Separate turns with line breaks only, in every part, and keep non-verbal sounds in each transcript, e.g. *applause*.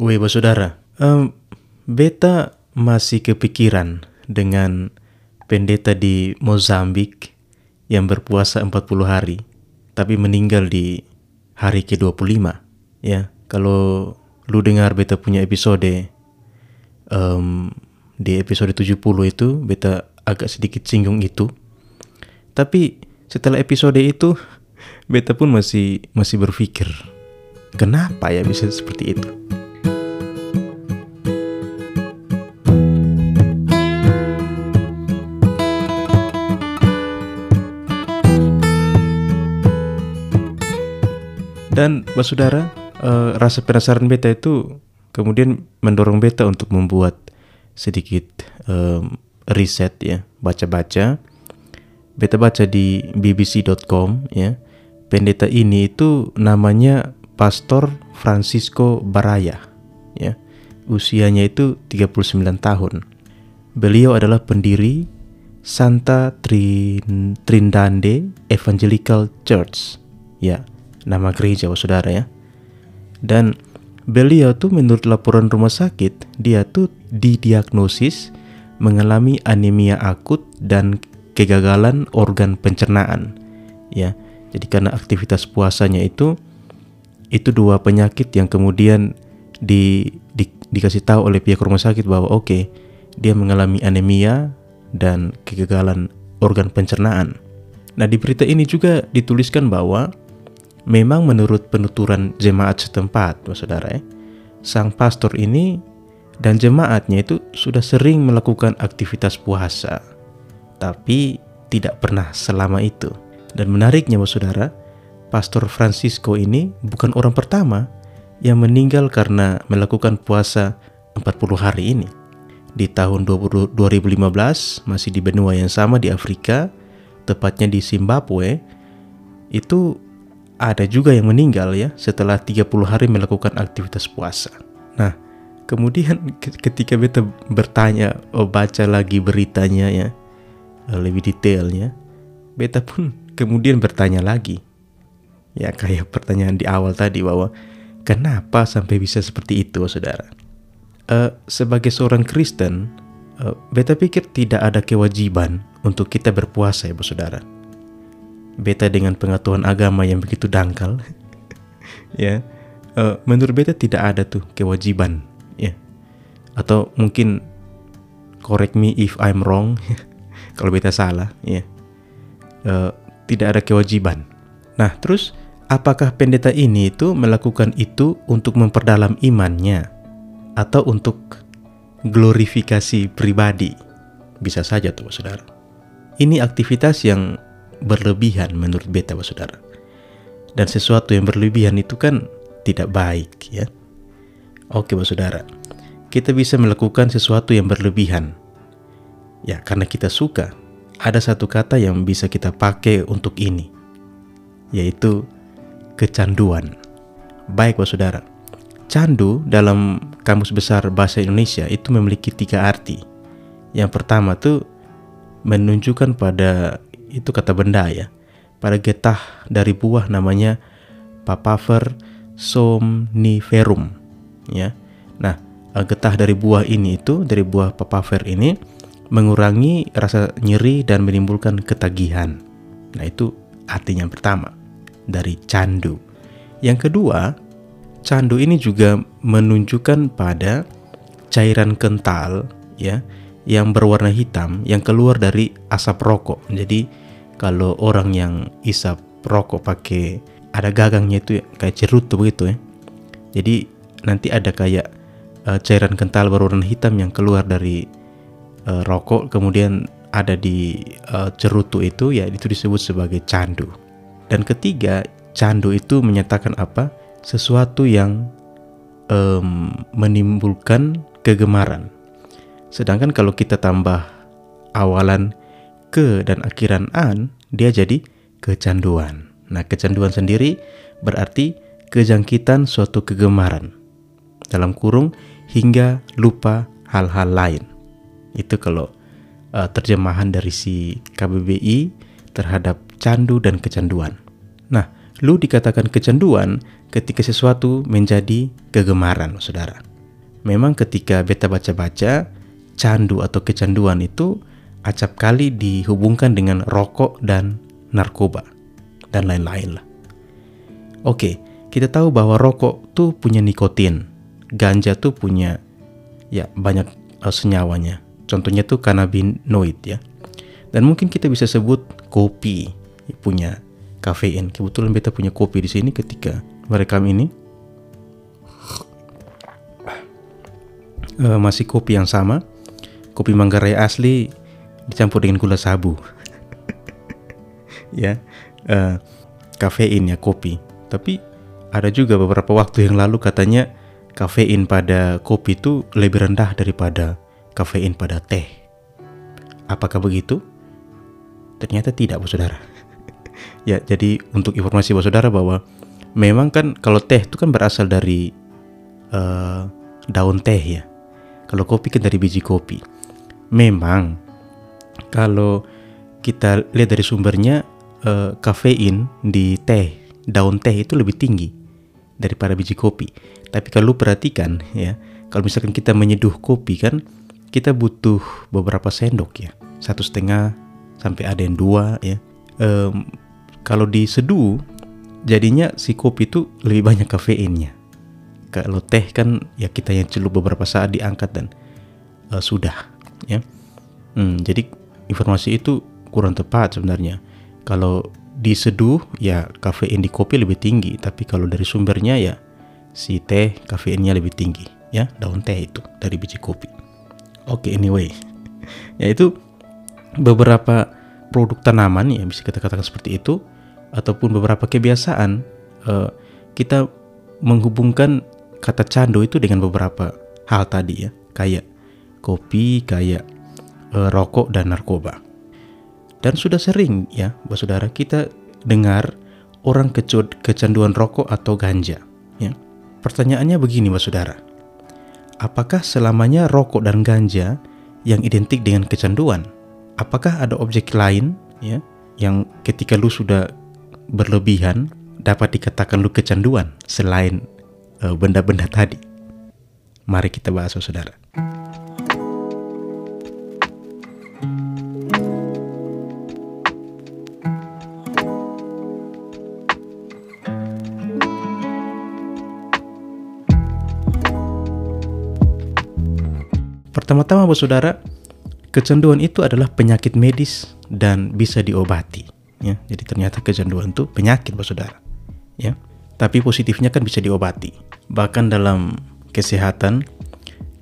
Weh, saudara, um, beta masih kepikiran dengan pendeta di Mozambik yang berpuasa 40 hari, tapi meninggal di hari ke-25. Ya, kalau lu dengar beta punya episode um, di episode 70 itu, beta agak sedikit singgung itu. Tapi setelah episode itu, beta pun masih masih berpikir, kenapa ya bisa seperti itu? Dan saudara, uh, rasa penasaran beta itu kemudian mendorong beta untuk membuat sedikit um, riset ya, baca-baca. Beta baca di bbc.com ya. Pendeta ini itu namanya Pastor Francisco Baraya ya. Usianya itu 39 tahun. Beliau adalah pendiri Santa Trin Trindande Evangelical Church ya nama gereja saudara ya. Dan beliau tuh menurut laporan rumah sakit, dia tuh didiagnosis mengalami anemia akut dan kegagalan organ pencernaan. Ya. Jadi karena aktivitas puasanya itu itu dua penyakit yang kemudian di, di dikasih tahu oleh pihak rumah sakit bahwa oke, okay, dia mengalami anemia dan kegagalan organ pencernaan. Nah, di berita ini juga dituliskan bahwa Memang menurut penuturan jemaat setempat, saudara ya, sang pastor ini dan jemaatnya itu sudah sering melakukan aktivitas puasa, tapi tidak pernah selama itu. Dan menariknya, saudara, Pastor Francisco ini bukan orang pertama yang meninggal karena melakukan puasa 40 hari ini. Di tahun 2015, masih di benua yang sama di Afrika, tepatnya di Zimbabwe, itu ada juga yang meninggal ya setelah 30 hari melakukan aktivitas puasa. Nah, kemudian ketika beta bertanya, oh baca lagi beritanya ya, eh, lebih detailnya, beta pun kemudian bertanya lagi. Ya kayak pertanyaan di awal tadi bahwa kenapa sampai bisa seperti itu, saudara? Uh, sebagai seorang Kristen, uh, beta pikir tidak ada kewajiban untuk kita berpuasa ya, saudara beta dengan pengetahuan agama yang begitu dangkal *laughs* ya uh, menurut beta tidak ada tuh kewajiban ya. Atau mungkin correct me if I'm wrong *laughs* kalau beta salah ya. Uh, tidak ada kewajiban. Nah terus apakah pendeta ini itu melakukan itu untuk memperdalam imannya? Atau untuk glorifikasi pribadi? Bisa saja tuh saudara. Ini aktivitas yang berlebihan menurut beta saudara. Dan sesuatu yang berlebihan itu kan tidak baik ya. Oke saudara, kita bisa melakukan sesuatu yang berlebihan. Ya karena kita suka. Ada satu kata yang bisa kita pakai untuk ini, yaitu kecanduan. Baik saudara, candu dalam kamus besar bahasa Indonesia itu memiliki tiga arti. Yang pertama tuh menunjukkan pada itu kata benda ya. Pada getah dari buah namanya Papaver somniferum ya. Nah, eh, getah dari buah ini itu dari buah papaver ini mengurangi rasa nyeri dan menimbulkan ketagihan. Nah, itu artinya yang pertama dari candu. Yang kedua, candu ini juga menunjukkan pada cairan kental ya yang berwarna hitam yang keluar dari asap rokok. Jadi kalau orang yang isap rokok pakai ada gagangnya itu ya, kayak cerutu begitu ya. Jadi nanti ada kayak uh, cairan kental berwarna hitam yang keluar dari uh, rokok kemudian ada di uh, cerutu itu ya itu disebut sebagai candu. Dan ketiga, candu itu menyatakan apa? Sesuatu yang um, menimbulkan kegemaran. Sedangkan kalau kita tambah awalan ke dan akhiran an, dia jadi kecanduan. Nah, kecanduan sendiri berarti kejangkitan suatu kegemaran. Dalam kurung hingga lupa hal-hal lain. Itu kalau uh, terjemahan dari si KBBI terhadap candu dan kecanduan. Nah, lu dikatakan kecanduan ketika sesuatu menjadi kegemaran, saudara. memang ketika beta baca-baca candu atau kecanduan itu acap kali dihubungkan dengan rokok dan narkoba dan lain-lain lah. Oke, kita tahu bahwa rokok tuh punya nikotin, ganja tuh punya ya banyak uh, senyawanya. Contohnya tuh kanabinoid ya. Dan mungkin kita bisa sebut kopi punya kafein. Kebetulan beta punya kopi di sini ketika merekam ini. Uh, masih kopi yang sama. Kopi Manggarai asli dicampur dengan gula sabu. ya, uh, kafein ya kopi. Tapi ada juga beberapa waktu yang lalu katanya kafein pada kopi itu lebih rendah daripada kafein pada teh. Apakah begitu? Ternyata tidak, Bu Saudara. *laughs* ya, jadi untuk informasi Bu Saudara bahwa memang kan kalau teh itu kan berasal dari uh, daun teh ya. Kalau kopi kan dari biji kopi. Memang kalau kita lihat dari sumbernya uh, kafein di teh, daun teh itu lebih tinggi daripada biji kopi. Tapi kalau perhatikan ya, kalau misalkan kita menyeduh kopi kan kita butuh beberapa sendok ya, satu setengah sampai ada yang dua ya. Um, kalau diseduh jadinya si kopi itu lebih banyak kafeinnya. Kalau teh kan ya kita yang celup beberapa saat diangkat dan uh, sudah ya. Hmm, jadi informasi itu kurang tepat sebenarnya. Kalau diseduh ya kafein di kopi lebih tinggi, tapi kalau dari sumbernya ya si teh kafeinnya lebih tinggi ya daun teh itu dari biji kopi. Oke okay, anyway, *laughs* yaitu beberapa produk tanaman ya bisa kita katakan seperti itu ataupun beberapa kebiasaan uh, kita menghubungkan kata candu itu dengan beberapa hal tadi ya kayak kopi kayak uh, rokok dan narkoba dan sudah sering ya saudara kita dengar orang kecanduan rokok atau ganja ya Pertanyaannya begini, Mbak Saudara. Apakah selamanya rokok dan ganja yang identik dengan kecanduan? Apakah ada objek lain ya yang ketika lu sudah berlebihan dapat dikatakan lu kecanduan selain eh, benda-benda tadi? Mari kita bahas, Saudara. Pertama-tama, Bapak Saudara, kecanduan itu adalah penyakit medis dan bisa diobati. Ya, jadi ternyata kecanduan itu penyakit, Bapak Saudara. Ya, tapi positifnya kan bisa diobati. Bahkan dalam kesehatan,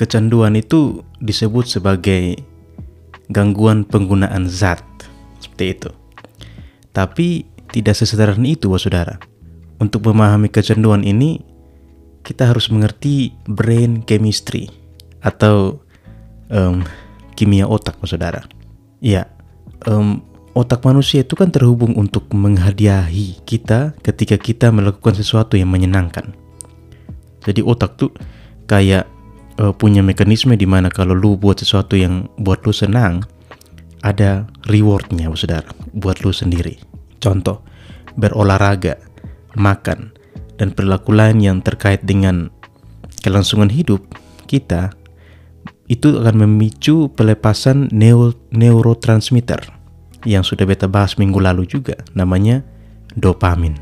kecanduan itu disebut sebagai gangguan penggunaan zat, seperti itu. Tapi tidak sesederhana itu, Bapak Saudara. Untuk memahami kecanduan ini, kita harus mengerti brain chemistry atau um, kimia otak, saudara. Ya, um, otak manusia itu kan terhubung untuk menghadiahi kita ketika kita melakukan sesuatu yang menyenangkan. Jadi otak tuh kayak uh, punya mekanisme di mana kalau lu buat sesuatu yang buat lu senang, ada rewardnya, saudara, buat lu sendiri. Contoh, berolahraga, makan, dan perilaku lain yang terkait dengan kelangsungan hidup kita itu akan memicu pelepasan neuro neurotransmitter yang sudah beta bahas minggu lalu juga namanya dopamin.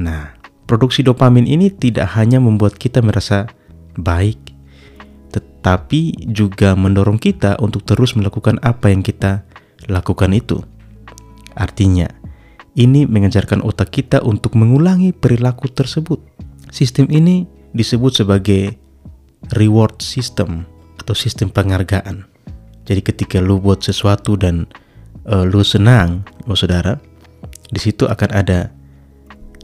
Nah, produksi dopamin ini tidak hanya membuat kita merasa baik, tetapi juga mendorong kita untuk terus melakukan apa yang kita lakukan itu. Artinya, ini mengajarkan otak kita untuk mengulangi perilaku tersebut. Sistem ini disebut sebagai reward system atau sistem penghargaan. Jadi ketika lu buat sesuatu dan uh, lu senang, oh saudara, di situ akan ada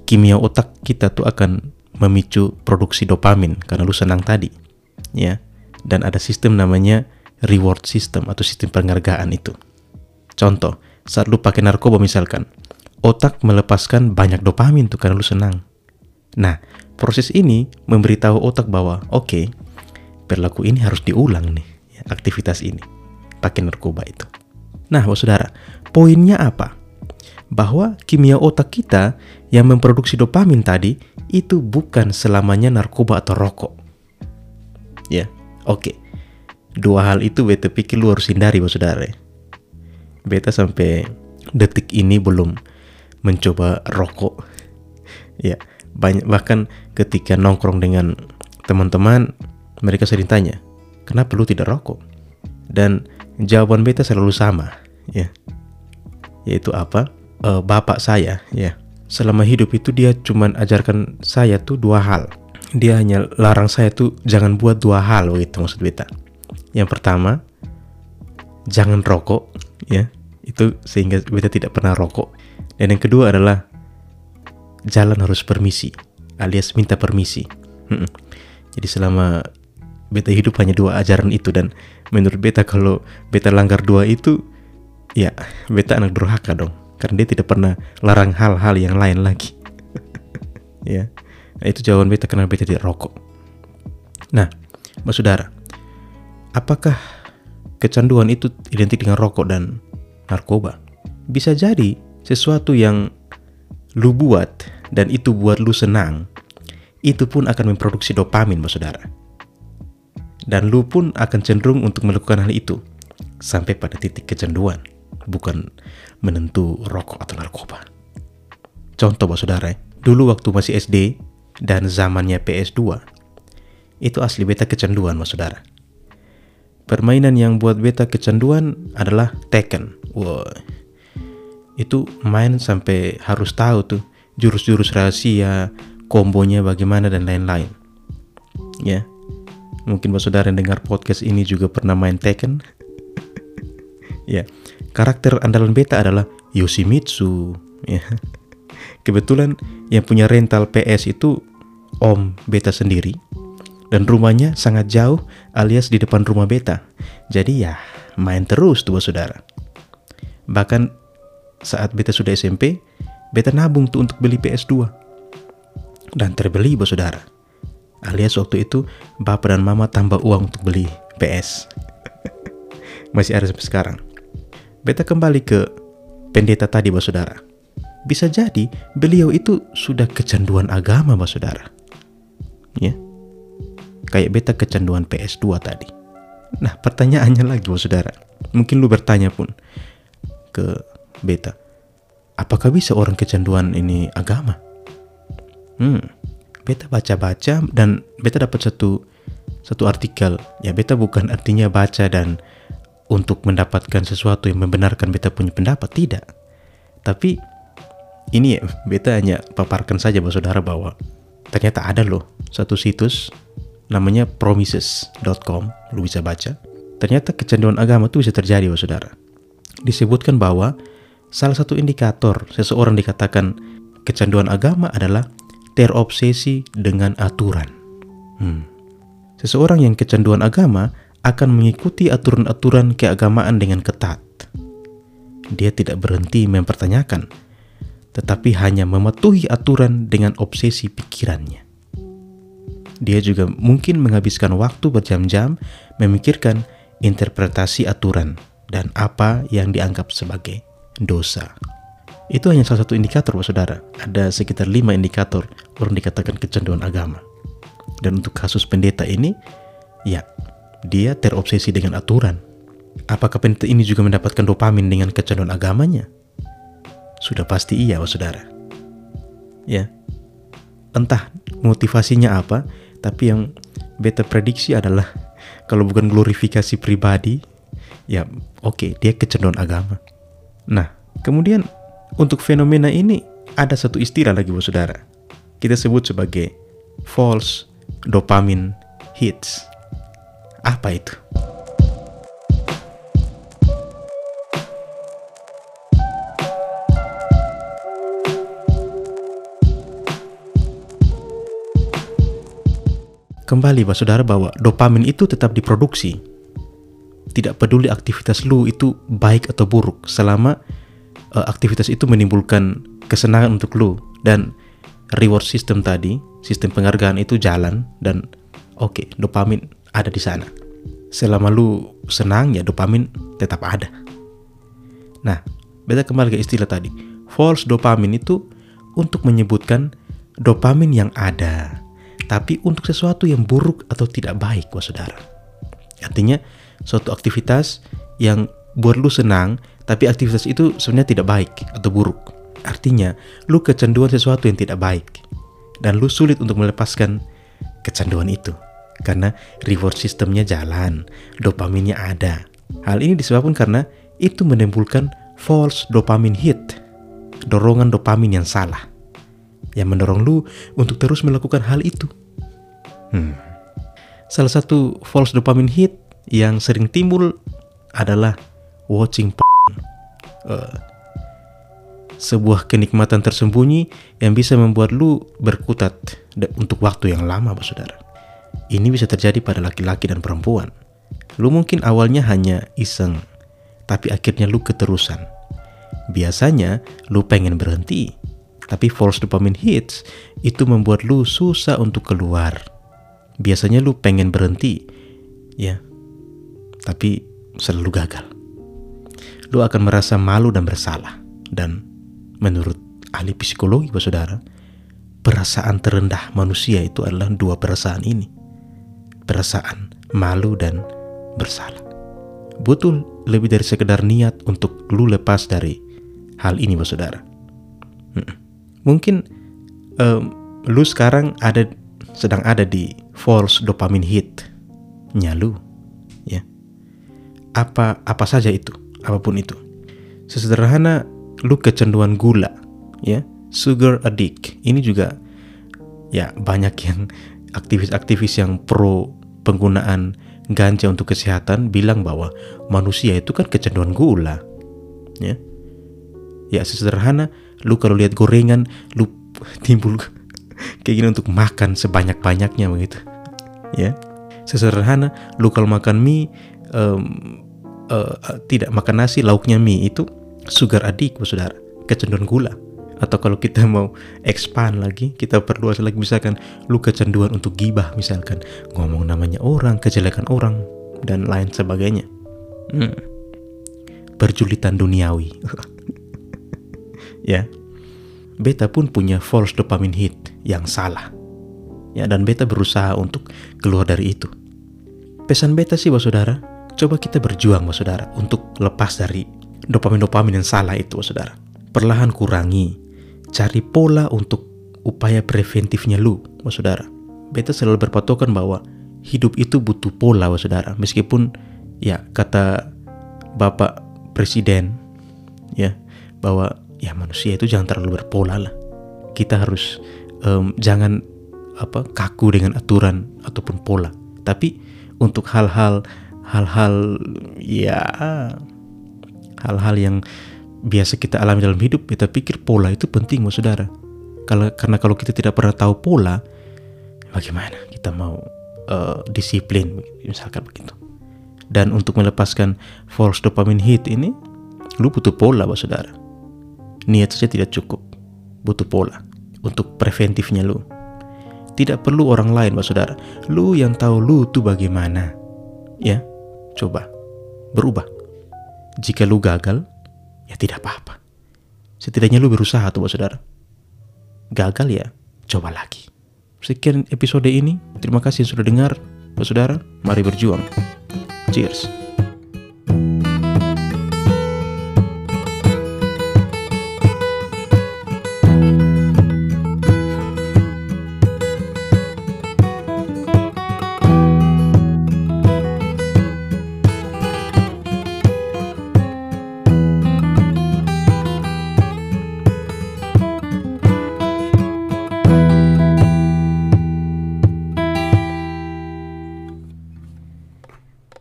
kimia otak kita tuh akan memicu produksi dopamin karena lu senang tadi, ya. Dan ada sistem namanya reward system atau sistem penghargaan itu. Contoh, saat lu pakai narkoba misalkan, otak melepaskan banyak dopamin tuh karena lu senang. Nah, proses ini memberitahu otak bahwa oke, okay, perilaku ini harus diulang nih, ya, aktivitas ini, pakai narkoba itu. Nah, Bapak Saudara, poinnya apa? Bahwa kimia otak kita yang memproduksi dopamin tadi itu bukan selamanya narkoba atau rokok. Ya, Oke, dua hal itu beta pikir lu harus hindari bos saudara. Beta sampai detik ini belum mencoba rokok. Ya, banyak bahkan ketika nongkrong dengan teman-teman mereka sering tanya, "Kenapa lu tidak rokok?" Dan jawaban beta selalu sama, ya. Yaitu apa? E, bapak saya, ya. Selama hidup itu dia cuman ajarkan saya tuh dua hal dia hanya larang saya tuh jangan buat dua hal begitu maksud beta. Yang pertama, jangan rokok, ya. Itu sehingga beta tidak pernah rokok. Dan yang kedua adalah jalan harus permisi, alias minta permisi. Jadi selama beta hidup hanya dua ajaran itu dan menurut beta kalau beta langgar dua itu, ya beta anak durhaka dong. Karena dia tidak pernah larang hal-hal yang lain lagi. *laughs* ya. Nah, itu jawaban beta kenapa beta tidak rokok. Nah, Mas Saudara, apakah kecanduan itu identik dengan rokok dan narkoba? Bisa jadi sesuatu yang lu buat dan itu buat lu senang, itu pun akan memproduksi dopamin, Mas Saudara. Dan lu pun akan cenderung untuk melakukan hal itu sampai pada titik kecanduan, bukan menentu rokok atau narkoba. Contoh, Mas Saudara, dulu waktu masih SD, dan zamannya PS2, itu asli beta kecanduan, mas saudara. Permainan yang buat beta kecanduan adalah Tekken. Wow. Itu main sampai harus tahu tuh jurus-jurus rahasia, kombonya bagaimana dan lain-lain. Ya. Mungkin Mas Saudara yang dengar podcast ini juga pernah main Tekken. ya. Karakter andalan beta adalah Yoshimitsu. Ya. Kebetulan yang punya rental PS itu Om Beta sendiri dan rumahnya sangat jauh alias di depan rumah Beta. Jadi ya main terus tuh saudara. Bahkan saat Beta sudah SMP, Beta nabung tuh untuk beli PS2. Dan terbeli bos saudara. Alias waktu itu bapak dan mama tambah uang untuk beli PS. *laughs* Masih ada sampai sekarang. Beta kembali ke pendeta tadi bos saudara. Bisa jadi beliau itu sudah kecanduan agama, Mas Saudara. Ya. Kayak beta kecanduan PS2 tadi. Nah, pertanyaannya lagi, Mas Saudara. Mungkin lu bertanya pun ke beta. Apakah bisa orang kecanduan ini agama? Hmm. Beta baca-baca dan beta dapat satu satu artikel. Ya, beta bukan artinya baca dan untuk mendapatkan sesuatu yang membenarkan beta punya pendapat, tidak. Tapi ini ya, beta hanya paparkan saja bahwa saudara bahwa ternyata ada loh satu situs namanya promises.com, lu bisa baca. Ternyata kecanduan agama itu bisa terjadi, bahwa saudara. Disebutkan bahwa salah satu indikator seseorang dikatakan kecanduan agama adalah terobsesi dengan aturan. Hmm. Seseorang yang kecanduan agama akan mengikuti aturan-aturan keagamaan dengan ketat. Dia tidak berhenti mempertanyakan tetapi hanya mematuhi aturan dengan obsesi pikirannya. Dia juga mungkin menghabiskan waktu berjam-jam memikirkan interpretasi aturan dan apa yang dianggap sebagai dosa. Itu hanya salah satu indikator, saudara. Ada sekitar lima indikator orang dikatakan kecanduan agama. Dan untuk kasus pendeta ini, ya, dia terobsesi dengan aturan. Apakah pendeta ini juga mendapatkan dopamin dengan kecanduan agamanya? Sudah pasti iya, oh saudara. Ya, entah motivasinya apa, tapi yang beta prediksi adalah kalau bukan glorifikasi pribadi, ya oke okay, dia kecenderungan agama. Nah, kemudian untuk fenomena ini ada satu istilah lagi, bos saudara. Kita sebut sebagai false dopamine hits. Apa itu? Kembali, Pak Saudara, bahwa dopamin itu tetap diproduksi. Tidak peduli aktivitas lu itu baik atau buruk, selama uh, aktivitas itu menimbulkan kesenangan untuk lu dan reward system tadi, sistem penghargaan itu jalan dan oke, okay, dopamin ada di sana. Selama lu senang ya dopamin tetap ada. Nah, beda kembali ke istilah tadi. False dopamin itu untuk menyebutkan dopamin yang ada tapi untuk sesuatu yang buruk atau tidak baik, wah saudara. Artinya suatu aktivitas yang buat lu senang, tapi aktivitas itu sebenarnya tidak baik atau buruk. Artinya, lu kecanduan sesuatu yang tidak baik. Dan lu sulit untuk melepaskan kecanduan itu. Karena reward sistemnya jalan, dopaminnya ada. Hal ini disebabkan karena itu menimbulkan false dopamine hit. Dorongan dopamin yang salah. Yang mendorong lu untuk terus melakukan hal itu. Hmm. Salah satu false dopamine hit yang sering timbul adalah watching uh, sebuah kenikmatan tersembunyi yang bisa membuat lu berkutat untuk waktu yang lama, Pak Saudara. Ini bisa terjadi pada laki-laki dan perempuan. Lu mungkin awalnya hanya iseng, tapi akhirnya lu keterusan. Biasanya lu pengen berhenti, tapi false dopamine hits itu membuat lu susah untuk keluar. Biasanya lu pengen berhenti, ya, tapi selalu gagal. Lu akan merasa malu dan bersalah. Dan menurut ahli psikologi, Pak Saudara, perasaan terendah manusia itu adalah dua perasaan ini. Perasaan malu dan bersalah. Betul lebih dari sekedar niat untuk lu lepas dari hal ini, Pak Saudara. Mungkin um, lu sekarang ada sedang ada di false dopamine hit nyalu ya apa apa saja itu apa pun itu. Sesederhana lu kecanduan gula ya sugar addict. Ini juga ya banyak yang aktivis-aktivis yang pro penggunaan ganja untuk kesehatan bilang bahwa manusia itu kan kecanduan gula ya. Ya sesederhana lu kalau lihat gorengan lu timbul *laughs* keinginan untuk makan sebanyak-banyaknya begitu ya. Sesederhana lu kalau makan mie um, uh, tidak makan nasi lauknya mie itu sugar adik saudara. Kecenderungan gula. Atau kalau kita mau expand lagi kita perluas lagi misalkan lu kecanduan untuk gibah misalkan. Ngomong namanya orang kejelekan orang dan lain sebagainya. Hmm. perjulitan duniawi. *laughs* Ya. Beta pun punya false dopamine hit yang salah. Ya dan beta berusaha untuk keluar dari itu. Pesan beta sih saudara coba kita berjuang saudara untuk lepas dari dopamin-dopamin yang salah itu, saudara. Perlahan kurangi, cari pola untuk upaya preventifnya lu, saudara. Beta selalu berpatokan bahwa hidup itu butuh pola, saudara. Meskipun ya kata Bapak Presiden ya bahwa ya manusia itu jangan terlalu berpola lah. Kita harus um, jangan apa kaku dengan aturan ataupun pola. Tapi untuk hal-hal hal-hal ya hal-hal yang biasa kita alami dalam hidup, kita pikir pola itu penting, mas saudara. Kalau karena kalau kita tidak pernah tahu pola, bagaimana kita mau uh, disiplin, misalkan begitu. Dan untuk melepaskan false dopamine hit ini, lu butuh pola, mas saudara. Niat saja tidak cukup, butuh pola untuk preventifnya lu. Tidak perlu orang lain, mas saudara. Lu yang tahu lu tuh bagaimana. Ya, coba berubah. Jika lu gagal, ya tidak apa-apa. Setidaknya lu berusaha tuh, saudara. Gagal ya, coba lagi. Sekian episode ini. Terima kasih sudah dengar, Saudara. Mari berjuang. Cheers.